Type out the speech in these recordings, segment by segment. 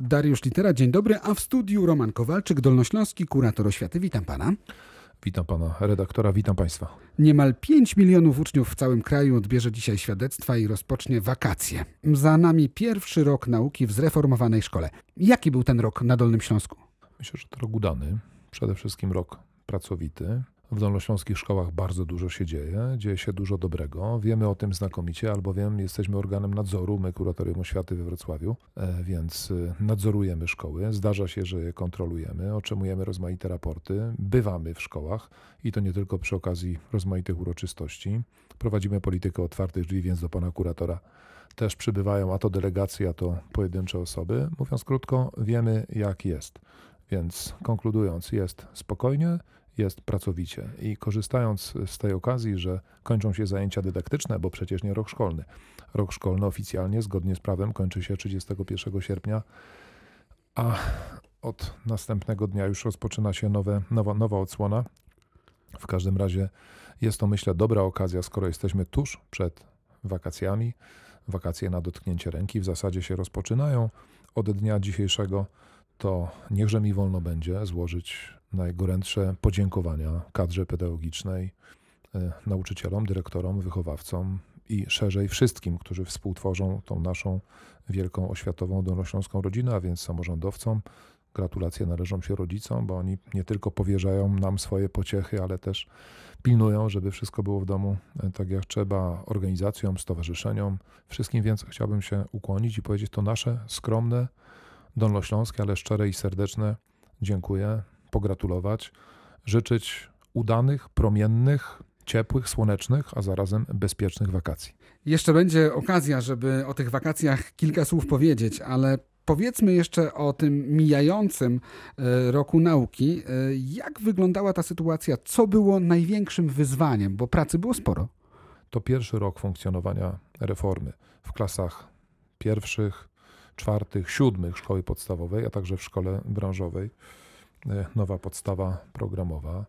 Dariusz Litera, dzień dobry, a w studiu Roman Kowalczyk, Dolnośląski, kurator oświaty. Witam pana. Witam pana redaktora, witam państwa. Niemal 5 milionów uczniów w całym kraju odbierze dzisiaj świadectwa i rozpocznie wakacje. Za nami pierwszy rok nauki w zreformowanej szkole. Jaki był ten rok na Dolnym Śląsku? Myślę, że to rok udany. Przede wszystkim rok pracowity. W dolnośląskich szkołach bardzo dużo się dzieje, dzieje się dużo dobrego. Wiemy o tym znakomicie, albowiem jesteśmy organem nadzoru, my Kuratorium Oświaty we Wrocławiu, e, więc e, nadzorujemy szkoły. Zdarza się, że je kontrolujemy, otrzymujemy rozmaite raporty, bywamy w szkołach i to nie tylko przy okazji rozmaitych uroczystości. Prowadzimy politykę otwartych drzwi, więc do pana kuratora też przybywają a to delegacje, a to pojedyncze osoby. Mówiąc krótko, wiemy jak jest. Więc konkludując, jest spokojnie, jest pracowicie. I korzystając z tej okazji, że kończą się zajęcia dydaktyczne, bo przecież nie rok szkolny. Rok szkolny oficjalnie, zgodnie z prawem, kończy się 31 sierpnia, a od następnego dnia już rozpoczyna się nowe, nowa, nowa odsłona. W każdym razie jest to, myślę, dobra okazja, skoro jesteśmy tuż przed wakacjami. Wakacje na dotknięcie ręki w zasadzie się rozpoczynają od dnia dzisiejszego. To niechże mi wolno będzie złożyć najgorętsze podziękowania kadrze pedagogicznej, e, nauczycielom, dyrektorom, wychowawcom i szerzej wszystkim, którzy współtworzą tą naszą wielką oświatową dolnośląską rodzinę, a więc samorządowcom. Gratulacje należą się rodzicom, bo oni nie tylko powierzają nam swoje pociechy, ale też pilnują, żeby wszystko było w domu e, tak jak trzeba, organizacjom, stowarzyszeniom. Wszystkim więc chciałbym się ukłonić i powiedzieć to nasze skromne, dolnośląskie, ale szczere i serdeczne dziękuję pogratulować, życzyć udanych, promiennych, ciepłych, słonecznych, a zarazem bezpiecznych wakacji. Jeszcze będzie okazja, żeby o tych wakacjach kilka słów powiedzieć, ale powiedzmy jeszcze o tym mijającym e, roku nauki. E, jak wyglądała ta sytuacja? Co było największym wyzwaniem? Bo pracy było sporo. To pierwszy rok funkcjonowania reformy w klasach pierwszych, czwartych, siódmych szkoły podstawowej, a także w szkole branżowej. E, nowa podstawa programowa.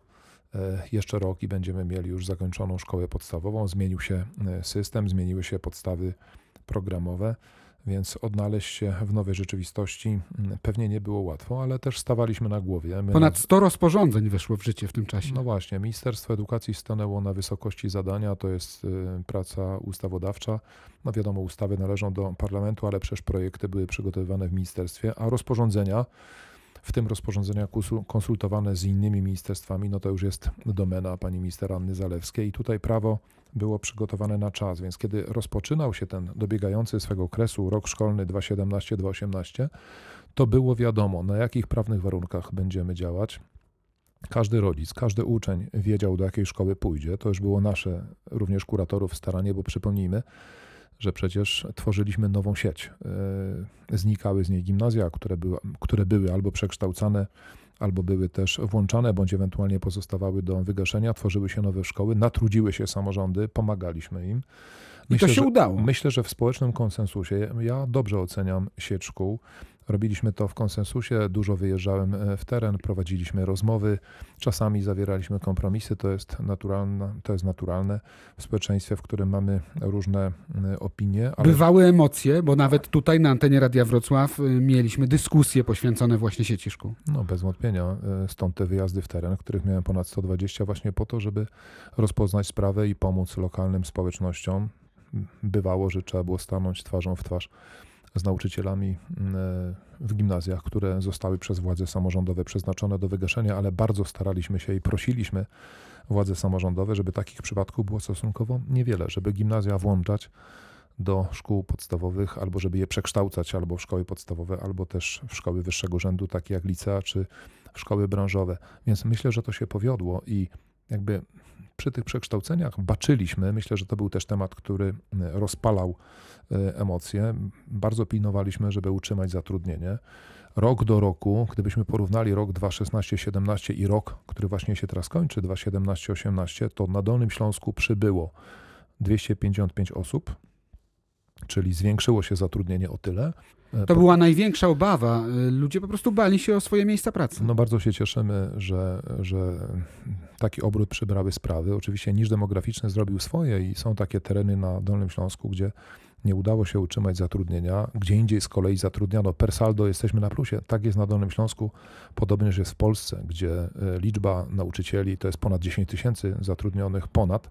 E, jeszcze rok i będziemy mieli już zakończoną szkołę podstawową. Zmienił się e, system, zmieniły się podstawy programowe, więc odnaleźć się w nowej rzeczywistości pewnie nie było łatwo, ale też stawaliśmy na głowie. My Ponad 100 rozporządzeń weszło w życie w tym czasie. No właśnie, Ministerstwo Edukacji stanęło na wysokości zadania, to jest praca ustawodawcza. No wiadomo, ustawy należą do parlamentu, ale przecież projekty były przygotowywane w ministerstwie, a rozporządzenia w tym rozporządzenia konsultowane z innymi ministerstwami, no to już jest domena pani minister Anny Zalewskiej i tutaj prawo było przygotowane na czas, więc kiedy rozpoczynał się ten dobiegający swego kresu rok szkolny 2017-2018, to było wiadomo, na jakich prawnych warunkach będziemy działać. Każdy rodzic, każdy uczeń wiedział, do jakiej szkoły pójdzie. To już było nasze, również kuratorów, staranie, bo przypomnijmy, że przecież tworzyliśmy nową sieć. E, znikały z niej gimnazja, które były, które były albo przekształcane, albo były też włączane, bądź ewentualnie pozostawały do wygaszenia. Tworzyły się nowe szkoły, natrudziły się samorządy, pomagaliśmy im. Myślę, I to się że, udało. Myślę, że w społecznym konsensusie ja dobrze oceniam sieć szkół. Robiliśmy to w konsensusie, dużo wyjeżdżałem e, w teren, prowadziliśmy rozmowy, czasami zawieraliśmy kompromisy, to jest naturalne, to jest naturalne w społeczeństwie, w którym mamy różne e, opinie. Ale... Bywały emocje, bo nawet tutaj na antenie Radia Wrocław e, mieliśmy dyskusje poświęcone właśnie sieci szkół. No bez wątpienia, stąd te wyjazdy w teren, których miałem ponad 120 właśnie po to, żeby rozpoznać sprawę i pomóc lokalnym społecznościom. Bywało, że trzeba było stanąć twarzą w twarz z nauczycielami mm, e, w gimnazjach, które zostały przez władze samorządowe przeznaczone do wygaszenia, ale bardzo staraliśmy się i prosiliśmy władze samorządowe, żeby takich przypadków było stosunkowo niewiele, żeby gimnazja włączać do szkół podstawowych, albo żeby je przekształcać albo w szkoły podstawowe, albo też w szkoły wyższego rzędu, takie jak licea czy szkoły branżowe. Więc myślę, że to się powiodło i jakby przy tych przekształceniach baczyliśmy. Myślę, że to był też temat, który e, rozpalał e, emocje. Bardzo pilnowaliśmy, żeby utrzymać zatrudnienie. Rok do roku, gdybyśmy porównali rok 2016-17 i rok, który właśnie się teraz kończy, 2017-18, to na Dolnym Śląsku przybyło 255 osób, czyli zwiększyło się zatrudnienie o tyle. E, to była największa obawa. Ludzie po prostu bali się o swoje miejsca pracy. No bardzo się cieszymy, że, że taki obrót przybrały sprawy. Oczywiście niż demograficzny zrobił swoje i są takie tereny na Dolnym Śląsku, gdzie nie udało się utrzymać zatrudnienia. Gdzie indziej z kolei zatrudniano per saldo, jesteśmy na plusie. Tak jest na Dolnym Śląsku, podobnież jest w Polsce, gdzie e, liczba nauczycieli to jest ponad 10 tysięcy zatrudnionych, ponad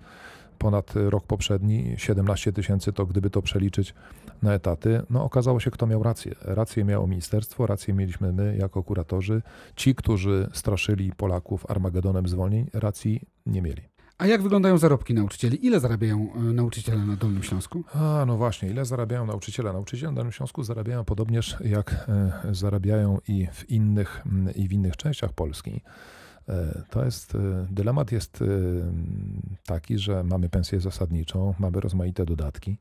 ponad rok poprzedni, 17 tysięcy, to gdyby to przeliczyć na etaty, no okazało się, kto miał rację. Rację miało ministerstwo, rację mieliśmy my jako kuratorzy. Ci, którzy straszyli Polaków Armagedonem zwolnień, racji nie mieli. A jak wyglądają zarobki nauczycieli? Ile zarabiają e, nauczyciele na Dolnym Śląsku? A, no właśnie, ile zarabiają nauczyciele? Nauczyciele na Dolnym Śląsku zarabiają podobnież jak e, zarabiają i w innych, i w innych częściach Polski. E, to jest, dylemat jest taki, że mamy pensję zasadniczą, mamy rozmaite dodatki.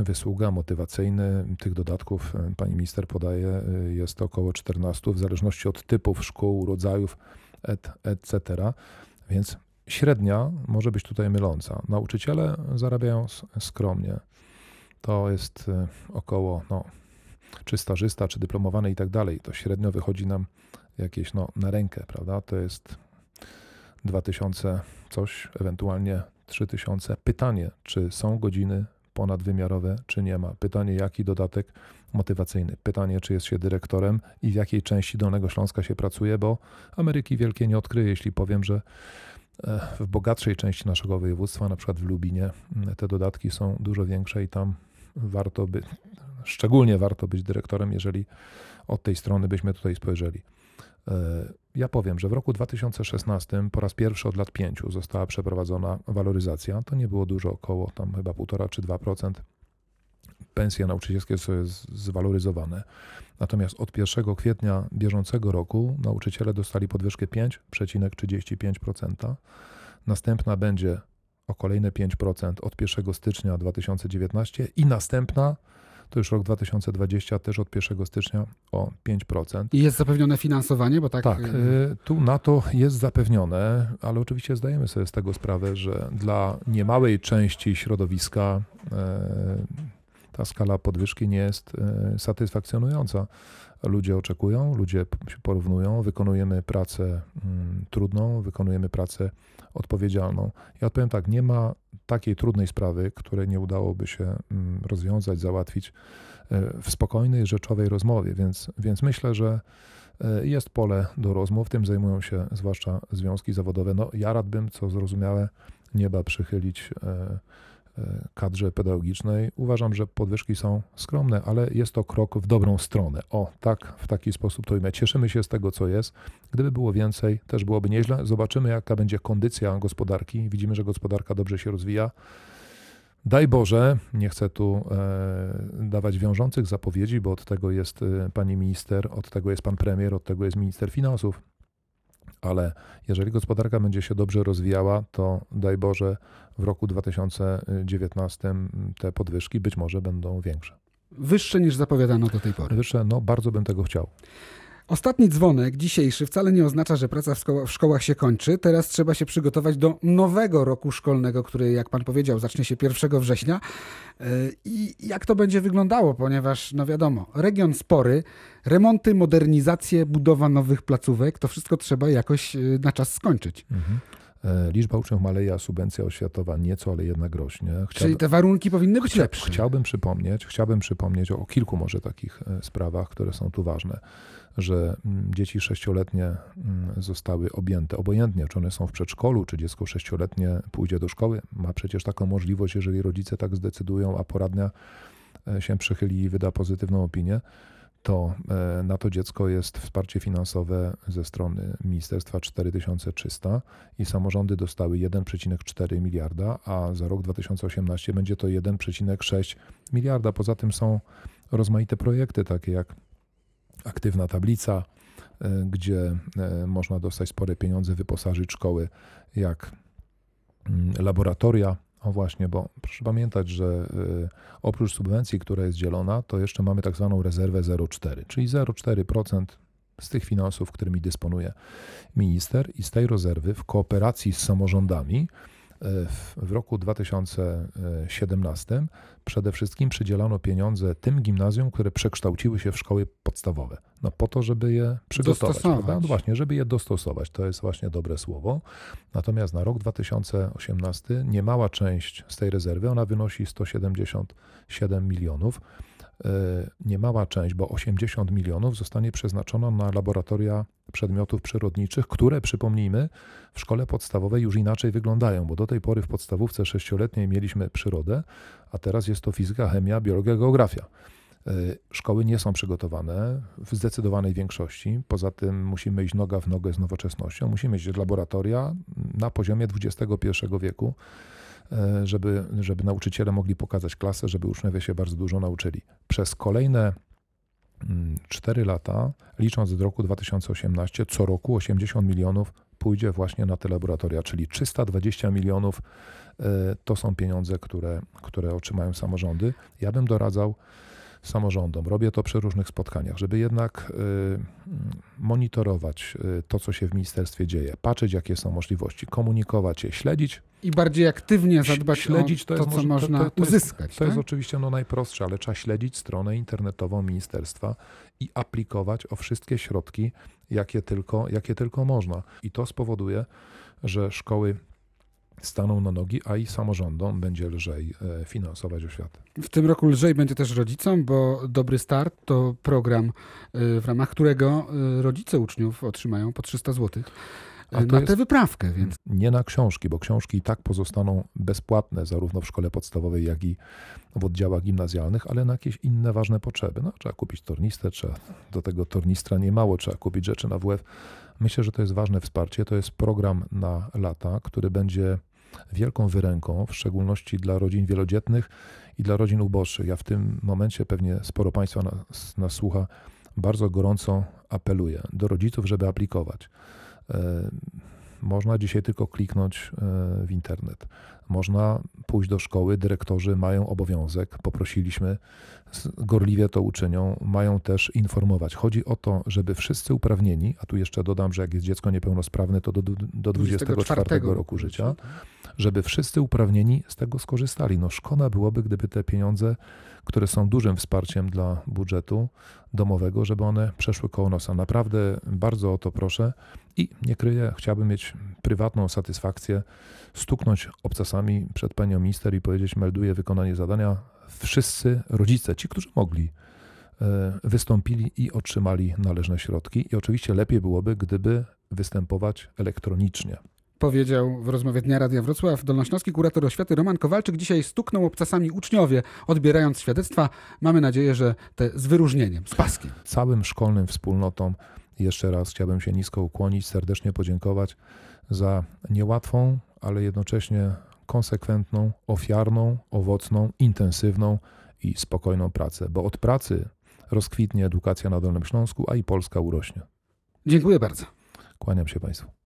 Wysługa motywacyjny tych dodatków, pani minister podaje, jest około 14, w zależności od typów szkół, rodzajów, etc. Więc średnia może być tutaj myląca. Nauczyciele zarabiają skromnie. To jest około, no, czy stażysta, czy dyplomowany i tak dalej. To średnio wychodzi nam jakieś, no, na rękę, prawda? To jest 2000 coś, ewentualnie 3000. Pytanie, czy są godziny ponadwymiarowe, czy nie ma. Pytanie, jaki dodatek motywacyjny. Pytanie, czy jest się dyrektorem i w jakiej części Dolnego Śląska się pracuje, bo Ameryki Wielkiej nie odkryje, jeśli powiem, że w bogatszej części naszego województwa, na przykład w Lubinie, te dodatki są dużo większe i tam warto by, szczególnie warto być dyrektorem, jeżeli od tej strony byśmy tutaj spojrzeli. E, ja powiem, że w roku 2016 po raz pierwszy od lat pięciu została przeprowadzona waloryzacja. To nie było dużo, około tam chyba 1,5 czy 2% pensje nauczycielskie są zwaloryzowane. Natomiast od 1 kwietnia bieżącego roku nauczyciele dostali podwyżkę 5,35%. Następna będzie o kolejne 5% od 1 stycznia 2019 i następna to już rok 2020 też od 1 stycznia o 5%. I jest zapewnione finansowanie, bo tak. Tak, y, tu na to jest zapewnione, ale oczywiście zdajemy sobie z tego sprawę, że dla niemałej części środowiska e, ta skala podwyżki nie jest e, satysfakcjonująca. Ludzie oczekują, ludzie się porównują, wykonujemy pracę mm, trudną, wykonujemy pracę odpowiedzialną. Ja odpowiem tak, nie ma takiej trudnej sprawy, której nie udałoby się mm, rozwiązać, załatwić e, w spokojnej, rzeczowej rozmowie, więc, więc myślę, że e, jest pole do rozmów, tym zajmują się zwłaszcza związki zawodowe. No, ja radbym, co zrozumiałe, nieba przychylić E, kadrze pedagogicznej. Uważam, że podwyżki są skromne, ale jest to krok w dobrą stronę. O, tak, w taki sposób to ujmę. Cieszymy się z tego, co jest. Gdyby było więcej, też byłoby nieźle. Zobaczymy, jaka będzie kondycja gospodarki. Widzimy, że gospodarka dobrze się rozwija. Daj Boże, nie chcę tu e, dawać wiążących zapowiedzi, bo od tego jest e, pani minister, od tego jest pan premier, od tego jest minister finansów ale jeżeli gospodarka będzie się dobrze rozwijała, to daj Boże w roku 2019 te podwyżki być może będą większe. Wyższe niż zapowiadano do tej pory. Wyższe, no bardzo bym tego chciał. Ostatni dzwonek, dzisiejszy, wcale nie oznacza, że praca w, w, szkołach się kończy. Teraz trzeba się przygotować do nowego roku szkolnego, który, jak pan powiedział, zacznie się 1 września. E, I jak to będzie wyglądało, ponieważ, no wiadomo, region spory, remonty, modernizacje, budowa nowych placówek, to wszystko trzeba jakoś e, na czas skończyć. Mhm. E, liczba uczniów maleje, a subwencja oświatowa nieco, ale jednak rośnie. Chciałbym, Czyli te warunki powinny być lepsze. Chciałbym przypomnieć, chciałbym przypomnieć o kilku może takich sprawach, które są tu ważne że mm, dzieci sześcioletnie mm, zostały objęte, obojętnie czy one są w przedszkolu, czy dziecko sześcioletnie pójdzie do szkoły, ma przecież taką możliwość, jeżeli rodzice tak zdecydują, a poradnia e, się przychyli i wyda pozytywną opinię, to e, na to dziecko jest wsparcie finansowe ze strony ministerstwa 4300 i samorządy dostały 1,4 miliarda, a za rok 2018 będzie to 1,6 miliarda. Poza tym są rozmaite projekty, takie jak aktywna tablica, e, gdzie e, można dostać spore pieniądze, wyposażyć szkoły jak mm, laboratoria. O właśnie, bo proszę pamiętać, że e, oprócz subwencji, która jest dzielona, to jeszcze mamy tak zwaną rezerwę 0,4, czyli 0,4% z tych finansów, którymi dysponuje minister i z tej rezerwy w kooperacji z samorządami W, roku 2017 przede wszystkim przydzielano pieniądze tym gimnazjum, które przekształciły się w szkoły podstawowe. No po to, żeby je przygotować. No właśnie, żeby je dostosować. To jest właśnie dobre słowo. Natomiast na rok 2018 niemała część z tej rezerwy, ona wynosi 177 milionów. E, Niemała część, bo 80 milionów zostanie przeznaczona na laboratoria przedmiotów przyrodniczych, które, przypomnijmy, w szkole podstawowej już inaczej wyglądają, bo do tej pory w podstawówce sześcioletniej mieliśmy przyrodę, a teraz jest to fizyka, chemia, biologia, geografia. E, Szkoły nie są przygotowane w zdecydowanej większości. Poza tym musimy iść noga w nogę z nowoczesnością. Musimy mieć laboratoria na poziomie XXI wieku, e, żeby, żeby nauczyciele mogli pokazać klasę, żeby uczniowie się bardzo dużo nauczyli. Przez kolejne 4 lata, licząc od roku 2018, co roku 80 milionów pójdzie właśnie na te laboratoria, czyli 320 milionów e, to są pieniądze, które, które otrzymają samorządy. Ja bym doradzał samorządom, robię to przy różnych spotkaniach, żeby jednak y, monitorować y, to, co się w ministerstwie dzieje, patrzeć, jakie są możliwości, komunikować je, śledzić. I bardziej aktywnie zadbać śledzić o to, jest co to- można to- to jest- uzyskać. To jest tak? oczywiście no, najprostsze, ale trzeba śledzić stronę internetową ministerstwa i aplikować o wszystkie środki, jakie tylko, jakie tylko można. I to spowoduje, że szkoły staną na nogi, a i samorządom będzie lżej e, finansować oświatę. W tym roku lżej będzie też rodzicom, bo Dobry Start to program, y, w ramach którego y, rodzice uczniów otrzymają po 300 zł A na tę wyprawkę, więc Nie na książki, bo książki i tak pozostaną bezpłatne zarówno w szkole podstawowej, jak i w oddziałach gimnazjalnych, ale na jakieś inne ważne potrzeby. No, trzeba kupić tornistę, trzeba do tego tornistra nie mało, trzeba kupić rzeczy na WF. Myślę, że to jest ważne wsparcie. To jest program na lata, który będzie wielką wyręką, w szczególności dla rodzin wielodzietnych i dla rodzin uboższych. Ja w tym momencie pewnie sporo Państwa nas, nas słucha. Bardzo gorąco apeluję do rodziców, żeby aplikować. E, Można dzisiaj tylko kliknąć e, w internet. Można pójść do szkoły, dyrektorzy mają obowiązek, poprosiliśmy, gorliwie to uczynią, mają też informować. Chodzi o to, żeby wszyscy uprawnieni, a tu jeszcze dodam, że jak jest dziecko niepełnosprawne, to do, do, do 24 roku życia, żeby wszyscy uprawnieni z tego skorzystali. No szkoda byłoby, gdyby te pieniądze, które są dużym wsparciem dla budżetu domowego, żeby one przeszły koło nosa. Naprawdę bardzo o to proszę i nie kryję, chciałbym mieć prywatną satysfakcję, stuknąć obcasami przed panią minister i powiedzieć, melduję wykonanie zadania. Wszyscy rodzice, ci, którzy mogli, e, wystąpili i otrzymali należne środki. I oczywiście lepiej byłoby, gdyby występować elektronicznie. Powiedział w rozmowie Dnia Radia Wrocław dolnośląski kurator oświaty Roman Kowalczyk. Dzisiaj stuknął obcasami uczniowie, odbierając świadectwa. Mamy nadzieję, że te z wyróżnieniem, z paskiem. całym szkolnym wspólnotom jeszcze raz chciałbym się nisko ukłonić, serdecznie podziękować za niełatwą, ale jednocześnie konsekwentną, ofiarną, owocną, intensywną i spokojną pracę, bo od pracy rozkwitnie edukacja na Dolnym Śląsku, a i Polska urośnie. Dziękuję bardzo. Kłaniam się Państwu.